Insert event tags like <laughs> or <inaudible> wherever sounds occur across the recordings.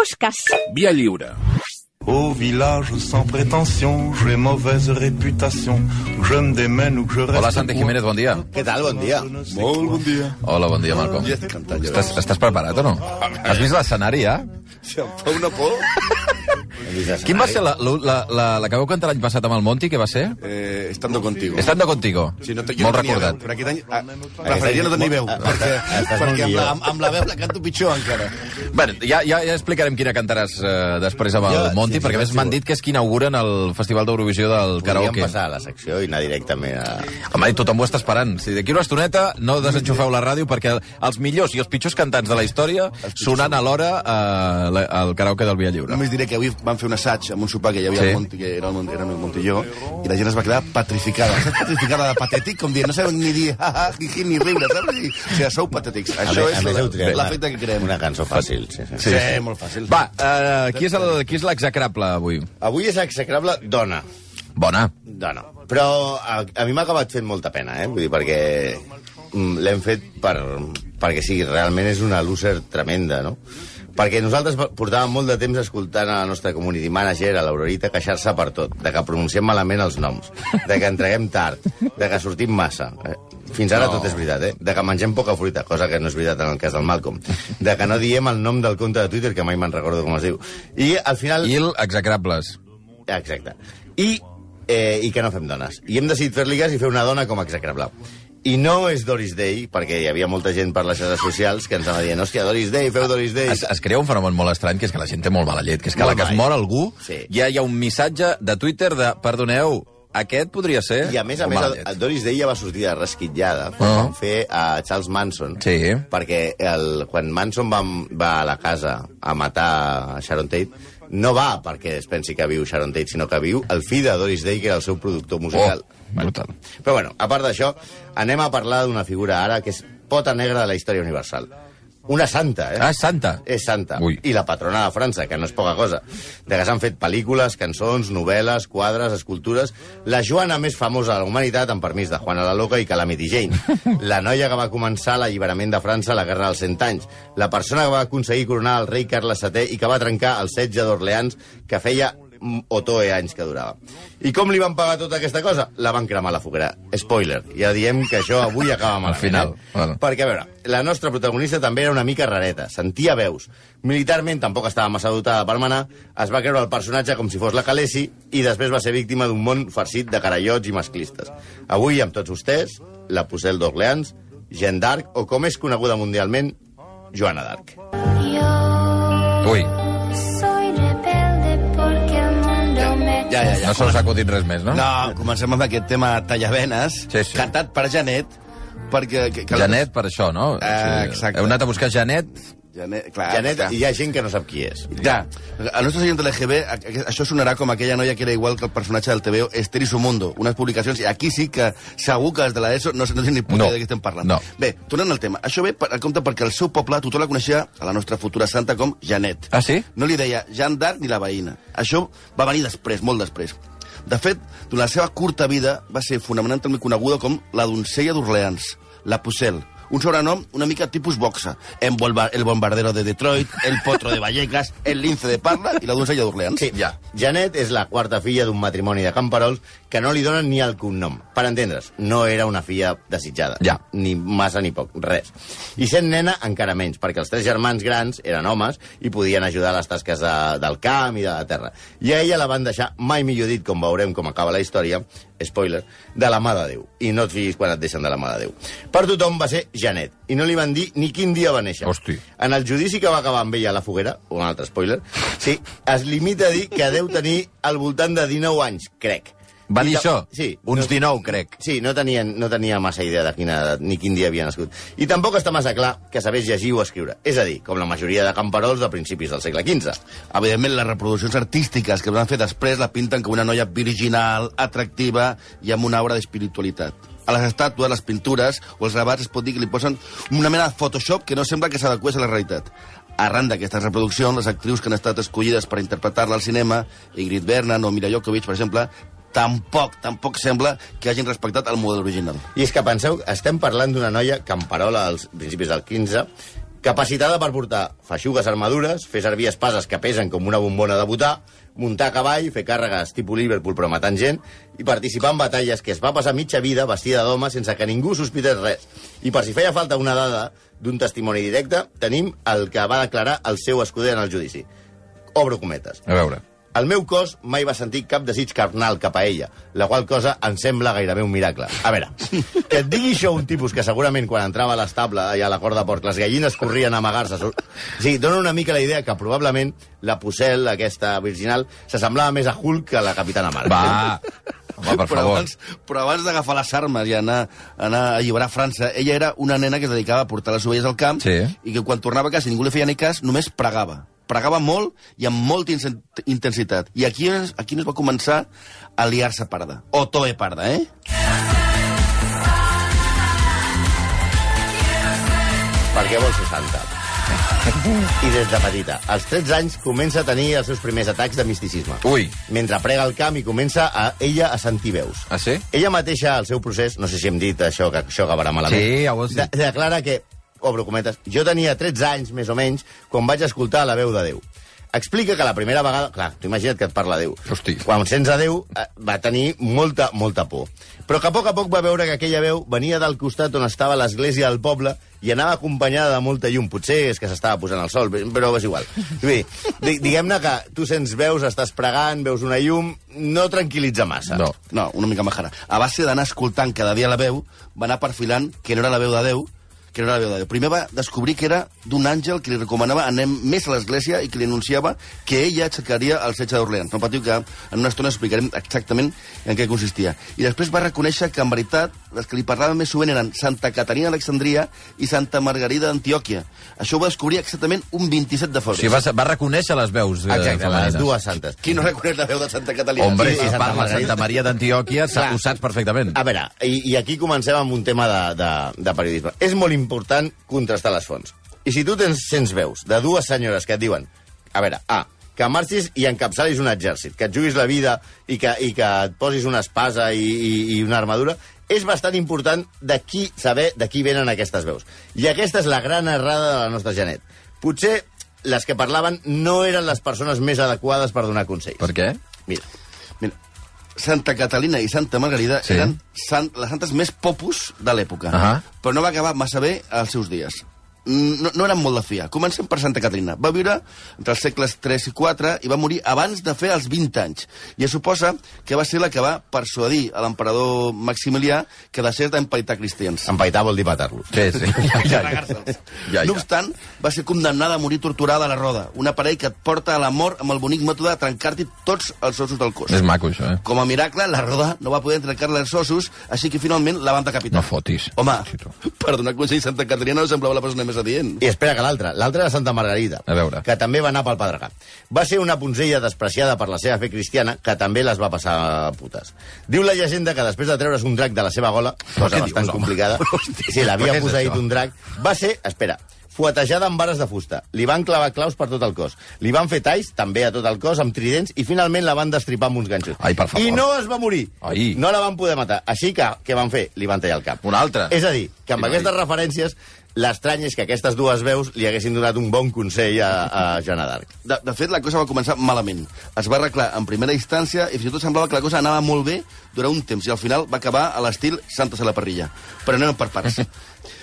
Puskas. Via lliure. Au village sans prétention, j'ai mauvaise réputation. Je me démène ou je reste. Hola, Santi Jiménez, bon dia. Què tal? Bon dia. Molt bon dia. Hola, bon dia, Malcom. Ja estic cantant, jo. Estàs, estàs preparat o no? Has vist l'escenari, ja? Si em fa una por... <laughs> Quin va ser la, la, la, la que vau cantar l'any passat amb el Monti? Què va ser? Eh, estando contigo. Estando contigo. Sí, no, jo Molt no tenia recordat. Veu, però aquest any ah, preferiria no tenir veu, perquè, perquè amb, la, amb, amb la veu la canto pitjor encara. Bueno, ja, ja, ja explicarem quina cantaràs eh, després amb el Monti, sí, perquè a més sí, m'han sí. dit que és qui inauguren el Festival d'Eurovisió del Podríem karaoke. passar a la secció i anar directament a... Home, i tothom ho està esperant. Si d'aquí una estoneta no desenxufeu la ràdio perquè els millors i els pitjors cantants de la història sonant alhora eh, al karaoke del Via Lliure. Només diré que avui vam fer un assaig amb un sopar que hi havia Sí. sí. al Monti, que era el, Monti, era el Montilló, i la gent es va quedar petrificada. Saps <laughs> petrificada de patètic? Com dient, no sabem ni dir ha, ha, hi, hi, ni riure, saps? I, o sigui, sou patètics. Això a és l'efecte que creem. Una cançó fàcil, sí, sí. Sí, sí, molt fàcil. Va, eh, qui és el- qui és l'execrable avui? Avui és execrable dona. Bona. Dona. Però a, a mi m'ha acabat fent molta pena, eh? Vull dir, perquè mm, l'hem fet per, perquè sí, realment és una loser tremenda, no? Perquè nosaltres portàvem molt de temps escoltant a la nostra community manager, a l'Aurorita, queixar-se per tot, de que pronunciem malament els noms, de que entreguem tard, de que sortim massa. Eh, Fins ara No. tot és veritat, eh? De que mengem poca fruita, cosa que no és veritat en el cas del Malcolm. De que no diem el nom del compte de Twitter, que mai me'n recordo com es diu. I al final... I el execrables. Exacte. I, eh, I que no fem dones. I hem decidit fer-li i fer una dona com a execrable. I no és Doris Day, perquè hi havia molta gent per les xarxes socials que ens anava dient, hòstia, Doris Day, feu Doris Day. Es, es crea un fenomen molt estrany, que és que la gent té molt mala llet, que és que a la que es mor algú, Sí. ja hi ha un missatge de Twitter de, perdoneu, aquest podria ser... I a més a més, el, Doris Day ja va sortir de resquitllada quan Ah. van fer a Charles Manson. Sí. Perquè el, quan Manson va, va a la casa a matar a Sharon Tate, no va perquè es pensi que viu Sharon Tate, sinó que viu el fill de Doris Day, que era el seu productor musical. Oh, brutal. Però bueno, a part d'això, anem a parlar d'una figura ara que és pota negra de la història universal. Una santa, eh? Ah, és santa. És santa. Ui. I la patrona de França, que no és poca cosa. De que s'han fet pel·lícules, cançons, novel·les, quadres, escultures... La Joana més famosa de la humanitat, amb permís de Juana la Loca i Calamity Jane. <laughs> La noia que va començar l'alliberament de França a la Guerra dels Cent Anys. La persona que va aconseguir coronar el rei Carles VII i que va trencar el setge d'Orleans que feia mm, Otoe anys que durava. I com li van pagar tota aquesta cosa? La van cremar a la foguera. Spoiler, ja diem que això avui acaba malament. final, eh? bueno. Perquè, a veure, la nostra protagonista també era una mica rareta, sentia veus. Militarment tampoc estava massa dotada per manar, es va creure el personatge com si fos la Calesi i després va ser víctima d'un món farcit de carallots i masclistes. Avui, amb tots vostès, la Pucel d'Orleans, Jeanne d'Arc, o com és coneguda mundialment, Joana d'Arc. Ui, Ja, ja, ja. no se us ha acudit res més, no? No, comencem amb aquest tema tallavenes, Sí, sí. cantat per Janet, perquè... Que, que Janet, per això, no? Ah, exacte. Heu anat a buscar Janet? Janet, clar, Janet, clar. hi ha gent que no sap qui és. Ja, al nostre seient de l'EGB, això sonarà com aquella noia que era igual que el personatge del TVO, Esther i su mundo, unes publicacions, i aquí sí que segur que els de l'ESO no, no sé ni puta No. de què estem parlant. No. Bé, tornant al tema, això ve per, a compte perquè el seu poble tothom la coneixia, a la nostra futura santa, com Janet. Ah, sí? No li deia Jean d'Arc ni la veïna. Això va venir després, molt després. De fet, durant la seva curta vida va ser fonamentalment coneguda com la doncella d'Orleans, la Pucel, un sobrenom una mica tipus boxa. En el bombardero de Detroit, el potro de Vallecas, el lince de Parla i la doncella d'Orleans. Sí, ja. Janet és la quarta filla d'un matrimoni de camperols que no li donen ni el cognom. Per entendre's, no era una filla desitjada. Ja. Ni massa ni poc, res. I sent nena, encara menys, perquè els tres germans grans eren homes i podien ajudar a les tasques de, del camp i de la terra. I a ella la van deixar, mai millor dit, com veurem com acaba la història, spoiler, de la mà de Déu. I no et fiïs quan et deixen de la mà de Déu. Per tothom va ser Janet, i no li van dir ni quin dia va néixer. Hosti. En el judici que va acabar amb ella a la foguera, un altre spoiler, sí, es limita a dir que deu tenir al voltant de 19 anys, crec. Va dir això? Sí. Uns no, 19, crec. Sí, no tenien, no tenia massa idea de quina edat ni quin dia havia nascut. I tampoc està massa clar que sabés llegir o escriure. És a dir, com la majoria de camperols de principis del segle XV. Evidentment, les reproduccions artístiques que van fer després la pinten com una noia virginal, atractiva i amb una obra d'espiritualitat. A les estàtues, les pintures o els gravats es pot dir que li posen una mena de Photoshop que no sembla que s'adequés a la realitat. Arran d'aquestes reproduccions, les actrius que han estat escollides per interpretar-la al cinema, Ingrid Bergman o Mira Jokovic, per exemple, tampoc, tampoc sembla que hagin respectat el model original. I és que penseu, estem parlant d'una noia camperola als principis del 15 Capacitada per portar feixugues armadures, fer servir espases que pesen com una bombona de botar, muntar a cavall, fer càrregues tipus Liverpool però matant gent, i participar en batalles que es va passar mitja vida vestida d'home sense que ningú sospités res. I per si feia falta una dada d'un testimoni directe, tenim el que va declarar el seu escuder en el judici. Obro cometes. A veure. El meu cos mai va sentir cap desig carnal cap a ella, la qual cosa em sembla gairebé un miracle. A veure, que et digui això un tipus que segurament quan entrava a l'estable i a la corda porc les gallines corrien a amagar-se. O sigui, dona una mica la idea que probablement la Pucel, aquesta virginal, s'assemblava més a Hulk que a la Capitana Marvel. Va! Home, per però favor. abans, però abans d'agafar les armes i anar, anar a alliberar França, ella era una nena que es dedicava a portar les ovelles al camp Sí. i que quan tornava a casa i ningú li feia ni cas, només pregava. Pregava molt i amb molta intensitat. I aquí, és- aquí no es va començar a liar-se parda. O toe parda, eh? Per què vol ser santa? I des de petita, als 13 anys, comença a tenir els seus primers atacs de misticisme. Ui. Mentre prega al camp i comença a ella a sentir veus. Ah, sí? Ella mateixa, al seu procés, no sé si hem dit això, que això acabarà malament, Sí, ja ho has dit. de declara que, obro cometes, jo tenia 13 anys, més o menys, quan vaig escoltar la veu de Déu. Explica que la primera vegada... Clar, tu imagina't que et parla Déu. Hosti. Quan sents a Déu, eh, va tenir molta, molta por. Però que a poc a poc va veure que aquella veu venia del costat on estava l'església del poble i anava acompanyada de molta llum. Potser és que s'estava posant el sol, però és igual. Diguem-ne que tu sents veus, estàs pregant, veus una llum, no tranquil·litza massa. No. No, una mica majara. A base d'anar escoltant cada dia la veu, va anar perfilant que no era la veu de Déu, que era la veu de Déu. Primer va descobrir que era d'un àngel que li recomanava anar més a l'església i que li anunciava que ella aixecaria el setge d'Orleans. No patiu que en una estona explicarem exactament en què consistia. I després va reconèixer que, en veritat, les que li parlaven més sovint eren Santa Caterina d'Alexandria i Santa Margarida d'Antioquia. Això ho va descobrir exactament un 27 de O febrer. sigui, va, va reconèixer les veus eh, Exacte, les dues santes. Qui no reconeix la veu de Santa Catalina? Hombre, Sí, si parla Margarida. Santa Maria d'Antioquia, ho saps perfectament. A veure, i, i aquí comencem amb un tema de, de, de periodisme. És molt important contrastar les fonts. I si tu tens, sents veus de dues senyores que et diuen, a veure, A, que marxis i encapçalis un exèrcit, que et juguis la vida i que, i que et posis una espasa i, i, i una armadura, és bastant important de qui saber de qui venen aquestes veus. I aquesta és la gran errada de la nostra Janet. Potser les que parlaven no eren les persones més adequades per donar consells. Per què? Mira, Mira, Santa Catalina i Santa Margarida Sí. eren sant, les santes més popus de l'època, Ahà. però no va acabar massa bé als seus dies. Mm, No, no eren molt de fiar. Comencem per Santa Catalina. Va viure entre els segles 3 i 4 i va morir abans de fer els 20 anys. I es suposa que va ser la que va persuadir a l'emperador Maximilià que deixés d'empaitar cristians. empaitar vol dir matar-los. Sí, sí. <laughs> Ja, ja, ja. ja, No obstant, va ser condemnada a morir torturada a la roda, un aparell que et porta a la mort amb el bonic mètode de trencar-t'hi tots els ossos del cos. És maco, això, eh? Com a miracle, la roda no va poder trencar-le els ossos, així que finalment la van decapitar. No fotis. Home, Sí, per donar consell Santa Caterina no semblava la persona més adient. I espera que l'altra, l'altra era Santa Margarida, A veure. que també va anar pel Pedregà. Va ser una punzella despreciada per la seva fe cristiana, que també les va passar a putes. Diu la llegenda que després de treure's un drac de la seva gola, cosa bastant dius, complicada, <laughs> Hòstia, si l'havia és posseït això? un drac, va ser, espera, fuetejada amb vares de fusta. Li van clavar claus per tot el cos. Li van fer talls, també a tot el cos, amb tridents, i finalment la van destripar amb uns ganxos. Ai, per favor. I no es va morir. Ai. No la van poder matar. Així que, què van fer? Li van tallar el cap. Un altre. És a dir, que amb Sí, aquestes referències l'estrany és que aquestes dues veus li haguessin donat un bon consell a, a Joana d'Arc. De, de fet, la cosa va començar malament. Es va arreglar en primera instància i fins i tot semblava que la cosa anava molt bé durant un temps i al final va acabar a l'estil Santos a la parrilla. Però anem per parts.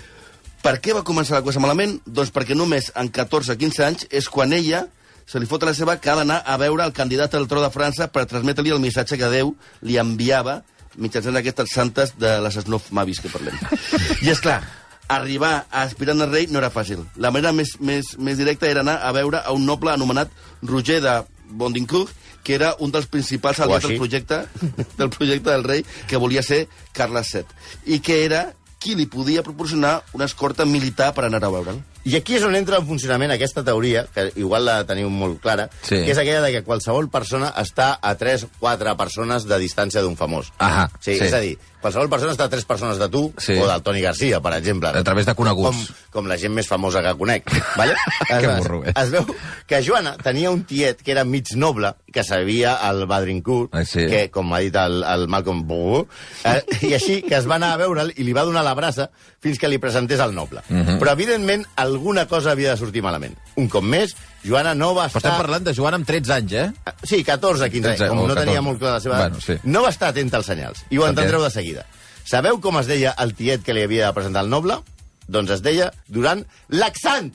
<laughs> per què va començar la cosa malament? Doncs perquè només en 14-15 anys és quan ella se li fot a la seva que ha d'anar a veure el candidat al tro de França per transmetre-li el missatge que Déu li enviava mitjançant aquestes santes de les snuff mavis que parlem. <laughs> I és clar, arribar a aspirant a rei no era fàcil. La manera més, més, més directa era anar a veure a un noble anomenat Roger de Bondincourt, que era un dels principals aliats del projecte, <laughs> del projecte del rei, que volia ser Carles VII, i que era qui li podia proporcionar una escorta militar per anar a veure'l. I aquí és on entra en funcionament aquesta teoria, que igual la teniu molt clara, Sí. que és aquella de que qualsevol persona està a 3 o 4 persones de distància d'un famós. Ahà, sí, sí. És a dir, qualsevol persona està a 3 persones de tu Sí. o del Toni Garcia, per exemple. A través de coneguts. Com, com la gent més famosa que conec. Vale? <laughs> Que es, burro, eh? es veu que Joana tenia un tiet que era mig noble, que sabia el Badrincourt, Ah, sí? que, com m'ha dit el, el Malcolm Bourg, eh, i així que es va anar a veure'l i li va donar la brasa fins que li presentés el noble. Mhm. Però, evidentment, el alguna cosa havia de sortir malament. Un cop més, Joana no va Però estar... estem parlant de Joan amb 13 anys, eh? Sí, 14, 15 anys. 13, Com o no tenia 14. molt clar la seva... Bueno, sí. No va estar atenta als senyals. I ho Per entendreu de seguida. Sabeu com es deia el tiet que li havia de presentar el noble? Doncs es deia Duran Laxant.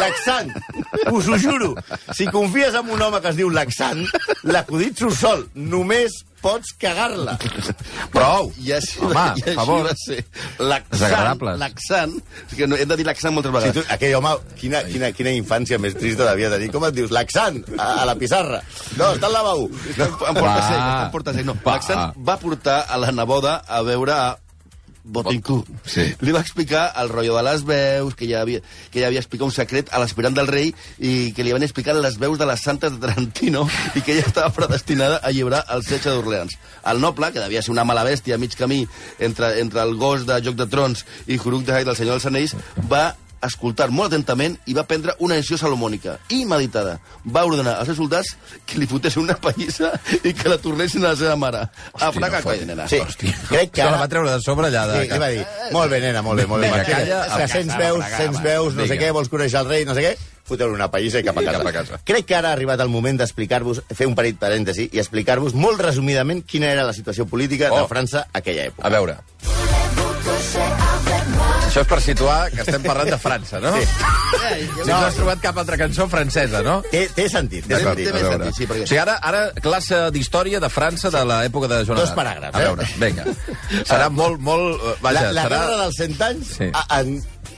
Laxant. Us ho juro. Si confies en un home que es diu Laxant, l'acudit surt sol. Només pots cagar-la. Prou! I així, Home, i així favor. va ser. Laxant, laxant, que no, hem de dir laxant moltes Si vegades. tu, aquell home, quina, quina, quina infància més trista devia tenir. Com et dius? Laxant, a, a la pissarra. No, està al lavabo. No, em porta sec, em porta sec. No, Va. Laxant va portar a la neboda a veure a Botincú. Sí. Li va explicar el rotllo de les veus, que ja havia, que ja havia explicat un secret a l'aspirant del rei i que li van explicar les veus de les santes de Tarantino i que ella estava predestinada a llibrar el setge d'Orleans. El noble, que devia ser una mala bèstia a mig camí entre, entre el gos de Joc de Trons i Huruk de Hai del Senyor dels Anells, va escoltar molt atentament i va prendre una decisió salomònica i meditada. Va ordenar als seus soldats que li fotessin una pallissa i que la tornessin a la seva mare. a fraca no nena. Sí, crec que Se la ara... va treure de sobre allà. De... Sí, va dir, molt bé, nena, molt bé, molt bé. Vinga, calla, que sents veus, sents veus, no sé què, vols conèixer el rei, no sé què, foteu una pallissa i cap a casa. cap a casa. Crec que ara ha arribat el moment d'explicar-vos, fer un petit parèntesi i explicar-vos molt resumidament quina era la situació política Oh. de França aquella època. A veure. Això és per situar que estem parlant de França, no? Sí. Si no has trobat cap altra cançó francesa, no? Té, té sentit, té sentit. té a més sentit, sí, perquè- O sigui, ara, ara classe d'història de França de l'època de Joan Dos paràgrafs, A eh? veure, vinga. Serà molt, molt... eh, Vaja, La, la serà... guerra dels 100 anys Sí. a, en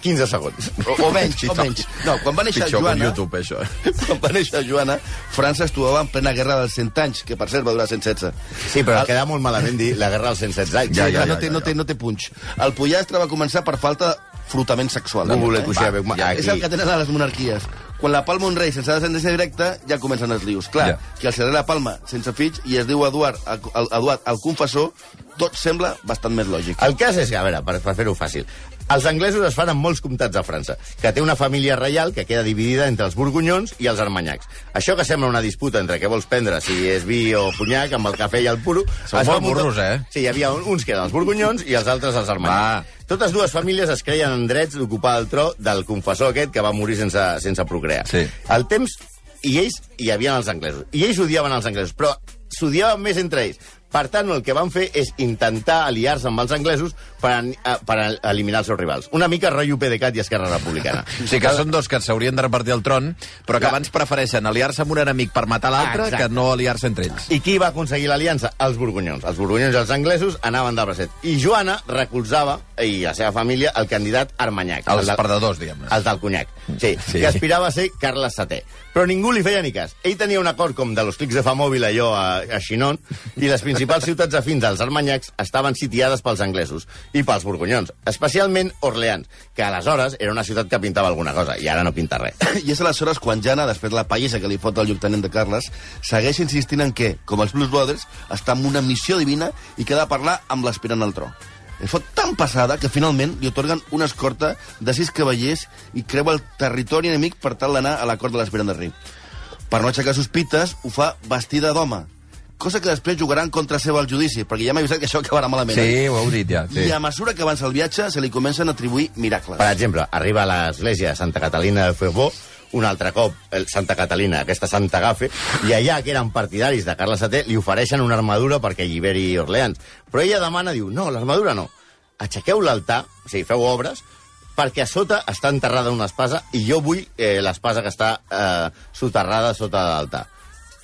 15 segons. O, o menys, o menys. No, quan va néixer Pitjor Joana... YouTube, això. <laughs> Quan va néixer Joana, França es trobava en plena guerra dels 100 anys, que per cert va durar 116. Sí, però queda molt malament dir la guerra dels 116 anys. Ja, Sí, ja, no, té, no, té, no té punx. El pollastre va començar per falta frotament sexual. No voler coixar Va, bé, ja. És el que tenen a les monarquies. Quan la palma un rei sense descendència directa, ja comencen els lius. Clar, Ja. que al ser la palma sense fills i es diu Eduard, el, el, Eduard el confessor, tot sembla bastant més lògic. El cas és que, a veure, per, per fer-ho fàcil, els anglesos es fan amb molts comtats a França, que té una família reial que queda dividida entre els borgonyons i els armanyacs. Això que sembla una disputa entre què vols prendre, si és vi o punyac, amb el cafè i el puro... Són va molt burros, eh? Sí, hi havia un- uns que eren els borgonyons i els altres els armanyacs. Totes dues famílies es creien en drets d'ocupar el tro del confessor aquest que va morir sense, sense procrear. Sí. El temps... I ells hi havien els anglesos. I ells odiaven els anglesos, però s'odiaven més entre ells. Per tant, el que van fer és intentar aliar-se amb els anglesos per, an- eh, per a- eliminar els seus rivals. Una mica rotllo PDeCAT i Esquerra Republicana. <laughs> O sigui que són dos que s'haurien de repartir el tron, però que Clar. abans prefereixen aliar-se amb un enemic per matar l'altre Exacte. que no aliar-se entre ells. I qui va aconseguir l'aliança? Els borgonyons. Els borgonyons i els anglesos anaven del bracet. I Joana recolzava, i la seva família, el candidat armanyac. Els el del- perdedors, diguem-ne. El del conyac. Sí, Sí. sí, que aspirava a ser Carles VII. Però ningú li feia ni cas. Ell tenia un acord com de los clics de fa mòbil allò a, a Chinon, i les principals ciutats afins als armanyacs estaven sitiades pels anglesos i pels borgonyons, especialment Orleans, que aleshores era una ciutat que pintava alguna cosa, i ara no pinta res. <coughs> I és aleshores quan Jana, després de la pallissa que li fot el lloctanent de Carles, segueix insistint en que, com els Blues Brothers, està en una missió divina i que ha de parlar amb l'aspirant al tro. Es fot tan passada que finalment li otorguen una escorta de sis cavallers i creua el territori enemic per tal d'anar a la cort de l'aspirant del rei. Per no aixecar sospites, ho fa vestida d'home, cosa que després jugarà en contra seva al judici, perquè ja m'ha avisat que això acabarà malament. Sí, eh? ho heu dit ja. Sí. I a mesura que avança el viatge, se li comencen a atribuir miracles. Per exemple, arriba a l'església de Santa Catalina de Ferbó, un altre cop, el Santa Catalina, aquesta Santa Gafe, i allà, que eren partidaris de Carles VII, li ofereixen una armadura perquè alliberi Orleans. Però ella demana, diu, no, l'armadura no. Aixequeu l'altar, o sigui, feu obres, perquè a sota està enterrada una espasa i jo vull eh, l'espasa que està eh, soterrada sota l'altar.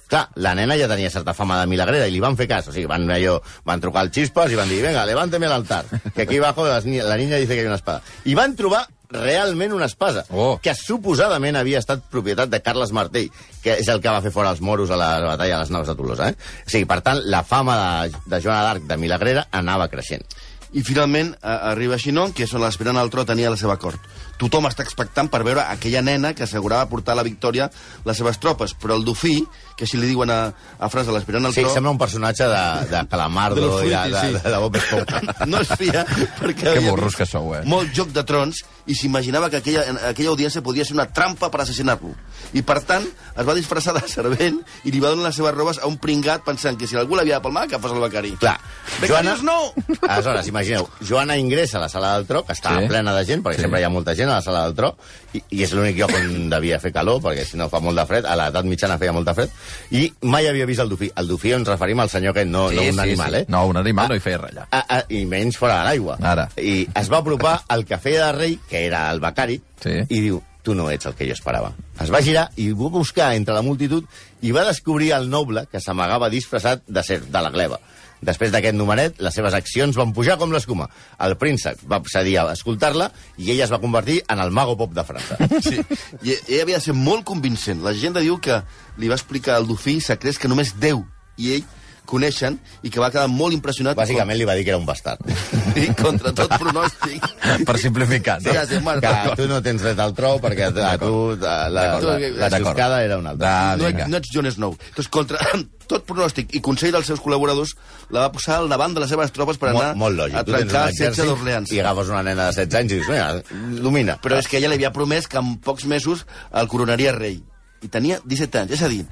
Clar, la nena ja tenia certa fama de milagrera i li van fer cas. O sigui, van, allò, van trucar al Chispas i van dir, venga, levánteme l'altar, que aquí ni- la niña dice que hay una espada. I van trobar realment una espasa, Oh. que suposadament havia estat propietat de Carles Martell, que és el que va fer fora els moros a la batalla a les naus de Tolosa. Eh? O sigui, per tant, la fama de, de Joana d'Arc de milagrera anava creixent. I finalment a, arriba Chinon, que és on l'aspirant al tro tenia la seva cort. Tothom està expectant per veure aquella nena que assegurava portar la victòria les seves tropes, però el dofí, que així li diuen a, a França l'aspirant al Sí, tro... sembla un personatge de, de Calamardo De i de, de, sí. de, de Bob Esponja. <laughs> no es fia perquè Que havia burros que sou, eh? molt joc de trons i s'imaginava que aquella, aquella audiència podia ser una trampa per assassinar-lo. I, per tant, es va disfressar de servent i li va donar les seves robes a un pringat pensant que si algú l'havia de palmar, que fos el becari. Clar, Becarios no! Aleshores, imagineu, Joana ingressa a la sala del tro, que està Sí. sí. plena de gent, perquè Sí. sí. sempre hi ha molta gent, gent a la sala del tro, i, i és l'únic lloc on devia fer calor, perquè si no fa molt de fred, a l'edat mitjana feia molt de fred, i mai havia vist el dofí. El dofí ens referim al senyor aquest, no, no un animal, eh? No, un animal no hi feia res allà. Ah, ah, I menys fora de l'aigua. Ara. I es va apropar al que feia de rei, que era el becari, Sí. i diu, tu no ets el que jo esperava. Es va girar i va buscar entre la multitud i va descobrir el noble que s'amagava disfressat de ser de la gleba. Després d'aquest numeret, les seves accions van pujar com l'escuma. El príncep va cedir a escoltar-la i ella es va convertir en el mago pop de França. <laughs> Sí, i ell havia de ser molt convincent. La gent diu que li va explicar al dofí secrets que només Déu i ell coneixen i que va quedar molt impressionat Bàsicament li va dir que era un bastard. <laughs> i contra tot pronòstic. Per simplificar, Sí, no? ja sé, Marc, Que tu no tens dret al tro perquè a tu la, la, la, xuscada era una altra. Ah, no, no ets Jon Snow. Doncs contra <coughs> tot pronòstic i consell dels seus col·laboradors la va posar al davant de les seves tropes per anar molt, molt lògic. a trencar el setge d'Orleans. i agafes una nena de 16 anys i dius, mira, domina. Però és que ella li havia promès que en pocs mesos el coronaria rei. I tenia 17 anys. És a dir,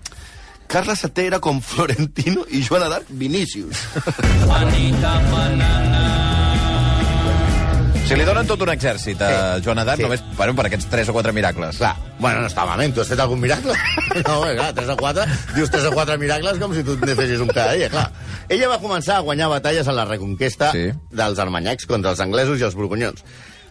Carles VII era com Florentino i Joana d'Arc Vinícius. Si li donen tot un exèrcit a Sí. Joan Adat, Sí. només per, per aquests 3 o 4 miracles. Clar, bueno, no està malament. Tu has fet algun miracle? <laughs> No, bé, clar, 3 o 4. Dius 3 o 4 miracles com si tu ne fessis un cada dia, clar. Ella va començar a guanyar batalles en la reconquesta Sí. dels armanyacs contra els anglesos i els borgonyons.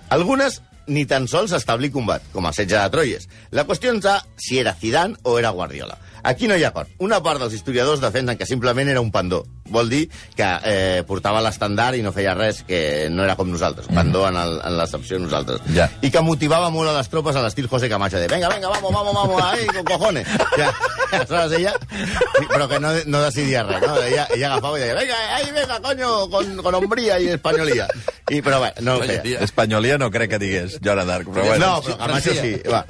Algunes ni tan sols establir combat, com el setge de Troyes. La qüestió és si era Zidane o era Guardiola. Aquí no hi ha acord. Una part dels historiadors defensen que simplement era un pandó. Vol dir que eh, portava l'estandard i no feia res, que no era com nosaltres. Pandó en, el, en l'accepció de nosaltres. Ja. I que motivava molt a les tropes a l'estil José Camacho, de venga, venga, vamos, vamos, vamos, ahí, con cojones. Ja, aleshores ella, però que no, no decidia res, no? Ella, ella agafava i deia, venga, ahí, venga, coño, con, con hombría i españolía. I, però bé, no ho feia. Espanyolia no crec que digués Adarc, però bueno. No, però Camacho sí. Va.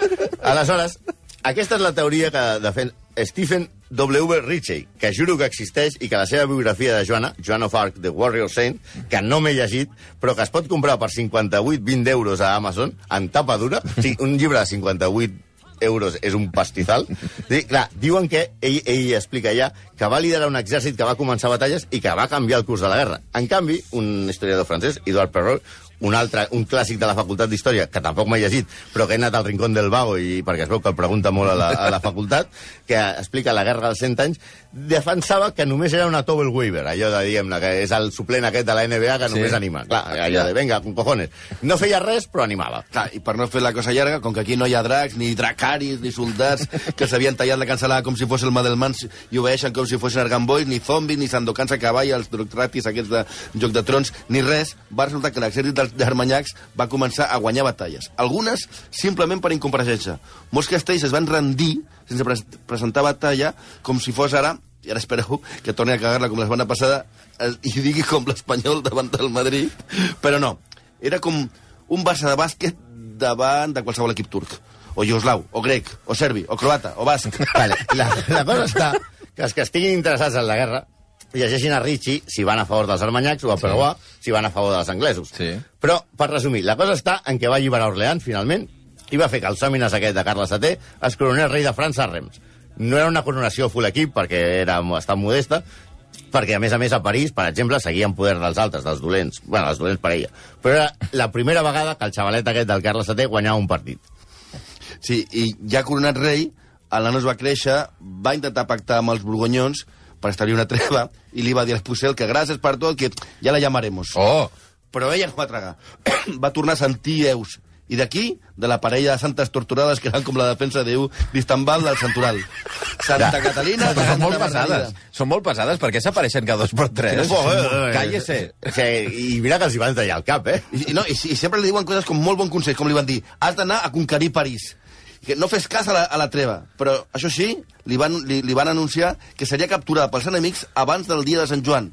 Aleshores, aquesta és la teoria que defen Stephen W. Ritchie, que juro que existeix i que la seva biografia de Joana, Joan of Arc, The Warrior Saint, que no m'he llegit, però que es pot comprar per 58-20 euros a Amazon, en tapa dura, o sigui, un llibre de 58 euros és un pastizal. Sí, clar, diuen que ell, ell explica ja que va liderar un exèrcit que va començar batalles i que va canviar el curs de la guerra. En canvi, un historiador francès, Edouard Perrault, un altre, un clàssic de la facultat d'Història, que tampoc m'he llegit, però que he anat al Rincón del Vago, i perquè es veu que el pregunta molt a la, a la facultat, que explica la guerra dels 100 anys, defensava que només era una Towel Waiver, allò de, diguem-ne, que és el suplent aquest de la NBA que Sí. només anima. Clar, allò de, venga, con cojones. No feia res, però animava. Clar, i per no fer la cosa llarga, com que aquí no hi ha dracs, ni dracaris, ni soldats que s'havien tallat la cancel·lada com si fos el Madelmans i obeeixen com si fossin Argambois, ni zombis, ni sandocans a cavall, els doctratis aquests de Joc de Trons, ni res, va resultar que l'exèrcit dels armanyacs va començar a guanyar batalles. Algunes simplement per incompareixença. Molts castells es van rendir sense pres presentar batalla com si fos ara i ara espereu que torni a cagar-la com la setmana passada i digui com l'Espanyol davant del Madrid, però no. Era com un Barça de bàsquet davant de qualsevol equip turc. O iugoslau, o grec, o serbi, o croata, o basc. Vale, la, la cosa està que els que estiguin interessats en la guerra llegeixin a Ritchie si van a favor dels armanyacs o a Perroà si van a favor dels anglesos. Sí. Però, per resumir, la cosa està en què va alliberar Orleans, finalment, i va fer que el sòmines aquest de Carles VII es coronés rei de França a Rems. No era una coronació full equip, perquè era bastant modesta, perquè, a més a més, a París, per exemple, seguien poder dels altres, dels dolents. bueno, dels dolents per ella. Però era la primera vegada que el xavalet aquest del Carles VII guanyava un partit. Sí, i ja coronat rei, el nano es va créixer, va intentar pactar amb els borgonyons per establir una treva, i li va dir a l'Espusel que gràcies per tot, que ja la llamaremos. Oh! Però ella no va tragar. <coughs> va tornar a sentir eus. I d'aquí, de la parella de santes torturades que eren com la defensa de Déu d'Istambal del Santoral. Santa Ja. Catalina... Però són molt pesades. Són molt pesades, perquè s'apareixen cada dos per tres. Cállese. Sí, I mira que els hi van tallar el cap, eh? I, i no, i, i sempre li diuen coses com molt bon consell, com li van dir, has d'anar a conquerir París. Que no fes cas a la, a la treva. Però, això sí, li van, li, li van anunciar que seria capturada pels enemics abans del dia de Sant Joan.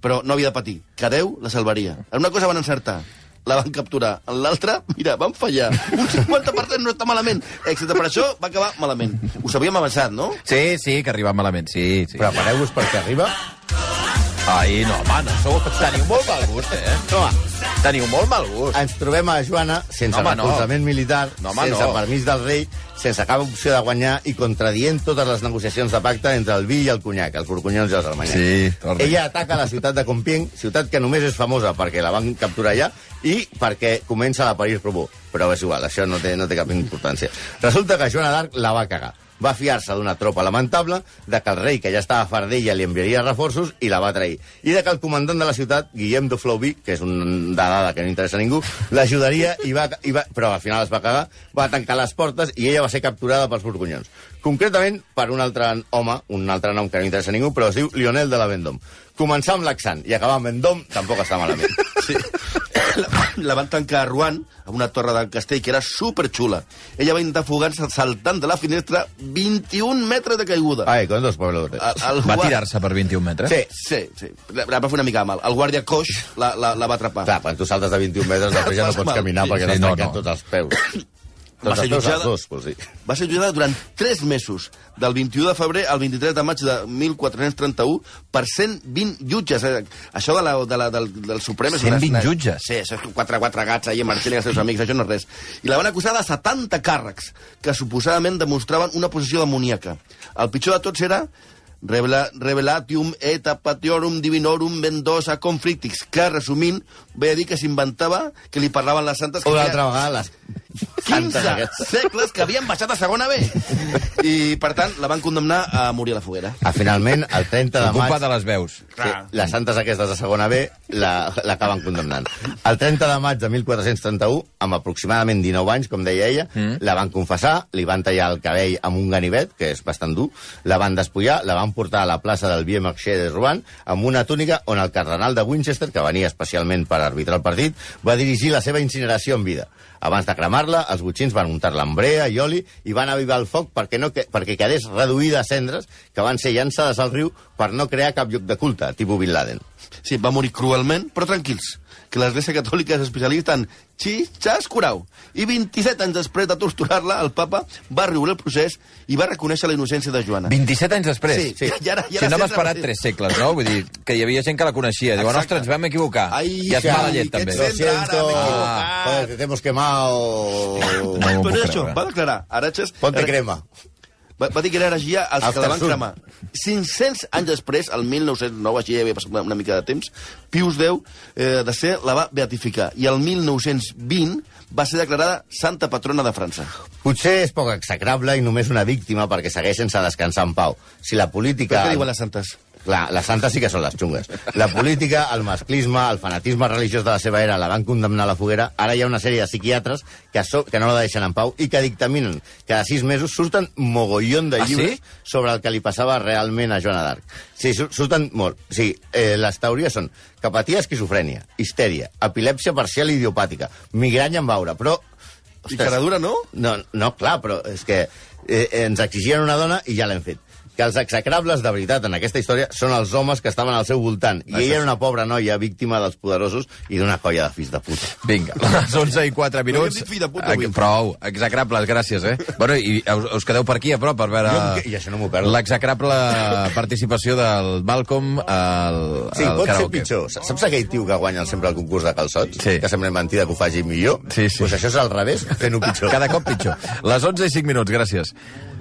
Però no havia de patir, que Déu la salvaria. En una cosa van encertar, la van capturar. En l'altra, mira, van fallar. Un 50% no està malament. Excepte per això, va acabar malament. Ho sabíem avançat, no? Sí, sí, que arriba malament, sí, sí. Prepareu-vos perquè arriba Ai, no, home, no sou... Teniu molt mal gust, eh? Home, Teniu molt mal gust. ens trobem a Joana sense No, home, no. recolzament militar, No, home, sense no. permís del rei, sense cap opció de guanyar i contradient totes les negociacions de pacte entre el vi i el conyac, els borgonyons i els armanyacs. Sí, torna. Ella ataca la ciutat de Compiègne, ciutat que només és famosa perquè la van capturar allà i perquè comença la París Robó. Però és igual, això no té, no té cap importància. Resulta que Joana d'Arc la va cagar. Va fiar-se d'una tropa lamentable, de que el rei, que ja estava fart d'ella, li enviaria reforços i la va trair. I de que el comandant de la ciutat, Guillem de Flauby, que és un de dada que no interessa a ningú, l'ajudaria, i va, i va, però al final es va cagar, va tancar les portes i ella va ser capturada pels borgonyons. Concretament per un altre home, un altre nom que no interessa a ningú, però es diu Lionel de la Vendôme. Començar amb l'accent i acabar amb Vendôme tampoc està malament. <laughs> Sí. La, la van tancar a Rouen, a una torre del castell que era superxula. Ella va intentar fugar-se saltant de la finestra 21 metres de caiguda. Ai, con dos pueblos. El, el Va tirar-se per 21 metres? Sí, Sí, sí. La, la va fer una mica mal. El guàrdia coix la, la, la va atrapar. Clar, quan tu saltes de 21 metres, després ja no pots mal. caminar Sí, perquè sí, t'has no, tancat no. tots els peus. <coughs> Va ser jutjada- dos, vols dir. Va ser jutjada durant 3 mesos, del 21 de febrer al 23 de maig de 1431, per 120 jutges. Eh, Això de la, de la, del, del Suprem... és una- 120 jutges? Sí, això és quatre, quatre gats ahí marxant i els seus amics, això no és res. I la van acusar de 70 càrrecs, que suposadament demostraven una posició demoníaca. El pitjor de tots era Revela, revelatium et apatiorum divinorum vendosa conflictix, que, resumint, ve a dir que s'inventava que li parlaven les santes... que Una altra vegada, les 15 santes aquestes. segles que havien baixat a segona B. I, per tant, la van condemnar a morir a la foguera. Ah, finalment, el 30 de maig... de les veus. Sí, les santes aquestes de segona B la- l'acaben condemnant. El 30 de maig de 1431, amb aproximadament 19 anys, com deia ella, mm. la van confessar, li van tallar el cabell amb un ganivet, que és bastant dur, la van despullar, la van portar a la plaça del Vieux Marché de Rouen amb una túnica on el cardenal de Winchester, que venia especialment per arbitrar el partit, va dirigir la seva incineració en vida. Abans de cremar-la, els botxins van untar-la amb brea i oli i van avivar el foc perquè, no, que, perquè quedés reduïda a cendres que van ser llançades al riu per no crear cap lloc de culte, tipus Bin Laden. Sí, va morir cruelment, però tranquils, que l'Església Catòlica és especialista en xitxas curau. I 27 anys després de torturar-la, el papa va riure el procés i va reconèixer la innocència de Joana. 27 anys després? Sí, sí. I ara- i si ara no m'ha sempre- esperat 3 segles, no? Vull dir, que hi havia gent que la coneixia. Exacte. ostres, ens vam equivocar. Ai, I és ja, mala llet, també. Lo siento, equivocat. joder, te hemos quemado. No m'ho Però puc és això, creure. va declarar Araches... Ponte crema. Va, va dir que era heregia als que la van cremar. 500 anys després, el 1909, així ja havia passat una, una mica de temps, Pius X eh, de ser la va beatificar. I el 1920 va ser declarada santa patrona de França. Potser és poc execrable i només una víctima perquè segueix sense descansar en pau. Si la política... què diuen les santes? Clar, les santes sí que són les xungues. La política, el masclisme, el fanatisme religiós de la seva era la van condemnar a la foguera. Ara hi ha una sèrie de psiquiatres que, so, que no la deixen en pau i que dictaminen. Cada sis mesos surten mogollon de Ah, sí? llibres sobre el que li passava realment a Joana d'Arc. Sí, sur- surten molt. Sí, eh, les teories són que patia esquizofrènia, histèria, epilèpsia parcial idiopàtica, migranya en baure, però... I cara dura, no? No, no, clar, però és que eh, ens exigien una dona i ja l'hem fet. Que els execrables de veritat en aquesta història són els homes que estaven al seu voltant. I ella era una pobra noia víctima dels poderosos i d'una colla de fills de puta. Vinga, <laughs> les 11 i 4 minuts. fill de puta avui. Eh, Prou, execrables, gràcies, eh? <laughs> Bueno, i us, us quedeu per aquí a prop per veure Jo i això no m'ho perdo. l'execrable <laughs> participació del Malcolm al, Sí, al pot ser karaoke. pitjor. Saps aquell tio que guanya sempre el concurs de calçots? Sí. Que sembla mentida que ho faci millor? Sí, sí. Pues això és al revés, fent-ho pitjor. Cada cop pitjor. Les 11 i 5 minuts, gràcies.